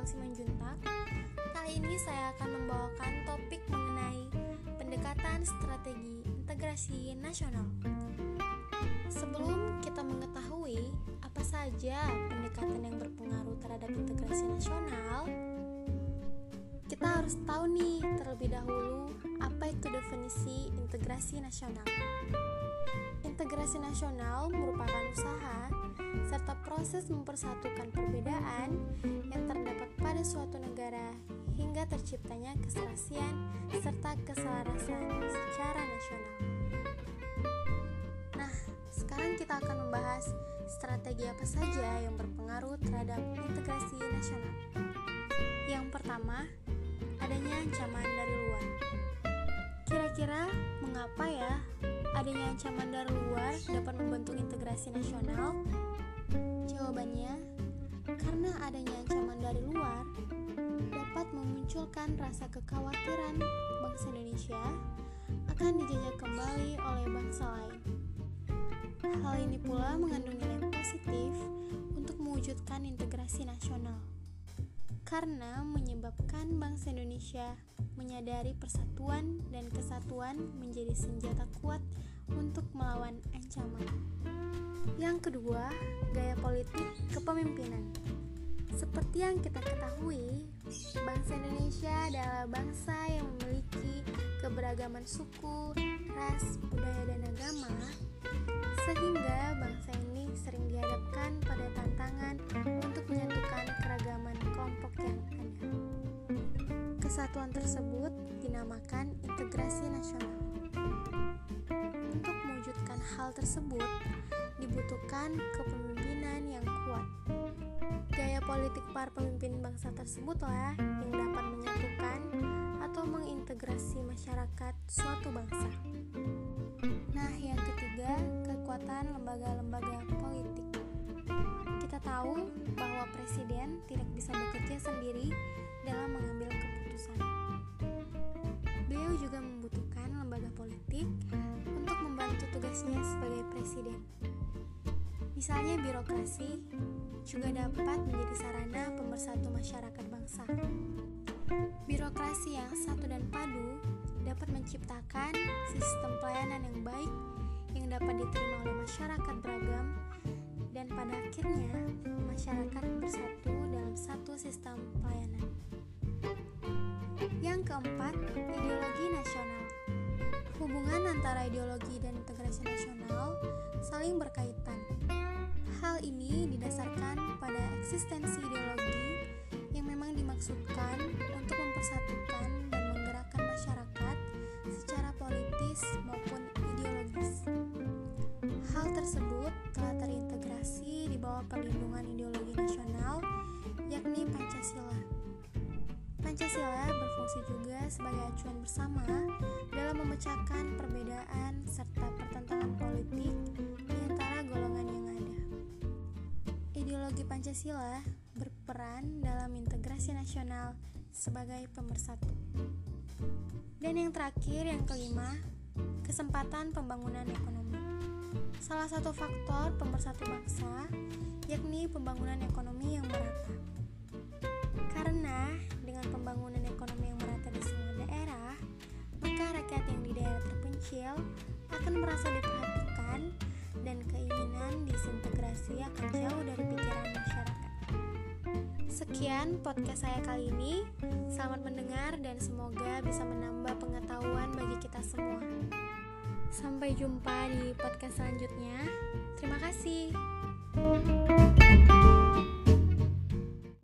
Novel Simanjuntak. Kali ini saya akan membawakan topik mengenai pendekatan strategi integrasi nasional. Sebelum kita mengetahui apa saja pendekatan yang berpengaruh terhadap integrasi nasional, kita harus tahu nih terlebih dahulu apa itu definisi integrasi nasional. Integrasi nasional merupakan usaha serta proses mempersatukan perbedaan yang terdapat pada suatu negara hingga terciptanya keserasian serta keselarasan secara nasional. Nah, sekarang kita akan membahas strategi apa saja yang berpengaruh terhadap integrasi nasional. Yang pertama, adanya ancaman dari luar. Kira-kira mengapa ya adanya ancaman dari luar dapat membentuk integrasi nasional? Jawabannya, karena adanya ancaman dari luar dapat memunculkan rasa kekhawatiran bangsa Indonesia akan dijajah kembali oleh bangsa lain. Hal ini pula mengandung nilai positif untuk mewujudkan integrasi nasional karena menyebabkan bangsa Indonesia menyadari persatuan dan kesatuan menjadi senjata kuat kedua, gaya politik kepemimpinan. Seperti yang kita ketahui, bangsa Indonesia adalah bangsa yang memiliki keberagaman suku, ras, budaya, dan agama, sehingga bangsa ini sering dihadapkan pada tantangan untuk menyatukan keragaman kelompok yang ada. Kesatuan tersebut dinamakan integrasi nasional. Untuk mewujudkan hal tersebut, dibutuhkan kepemimpinan yang kuat. Gaya politik para pemimpin bangsa tersebutlah yang dapat menyatukan atau mengintegrasi masyarakat suatu bangsa. Nah, yang ketiga, kekuatan lembaga-lembaga politik. Kita tahu bahwa presiden tidak bisa bekerja sendiri dalam mengambil keputusan. Beliau juga membutuhkan lembaga politik untuk membantu tugasnya sebagai presiden. Misalnya birokrasi juga dapat menjadi sarana pemersatu masyarakat bangsa. Birokrasi yang satu dan padu dapat menciptakan sistem pelayanan yang baik yang dapat diterima oleh masyarakat beragam dan pada akhirnya masyarakat bersatu dalam satu sistem pelayanan. Yang keempat, ideologi nasional. Hubungan antara ideologi dan integrasi nasional saling berkaitan. Didasarkan pada eksistensi ideologi yang memang dimaksudkan untuk mempersatukan dan menggerakkan masyarakat secara politis maupun ideologis. Hal tersebut telah terintegrasi di bawah perlindungan ideologi nasional, yakni Pancasila. Pancasila berfungsi juga sebagai acuan bersama dalam memecahkan perbedaan serta pertentangan politik Pancasila berperan dalam integrasi nasional sebagai pemersatu. Dan yang terakhir, yang kelima, kesempatan pembangunan ekonomi. Salah satu faktor pemersatu bangsa yakni pembangunan ekonomi yang merata. Karena dengan pembangunan ekonomi yang merata di semua daerah, maka rakyat yang di daerah terpencil akan merasa diperhatikan dan keinginan disintegrasi akan jauh dari pikiran masyarakat. Sekian podcast saya kali ini. Selamat mendengar dan semoga bisa menambah pengetahuan bagi kita semua. Sampai jumpa di podcast selanjutnya. Terima kasih.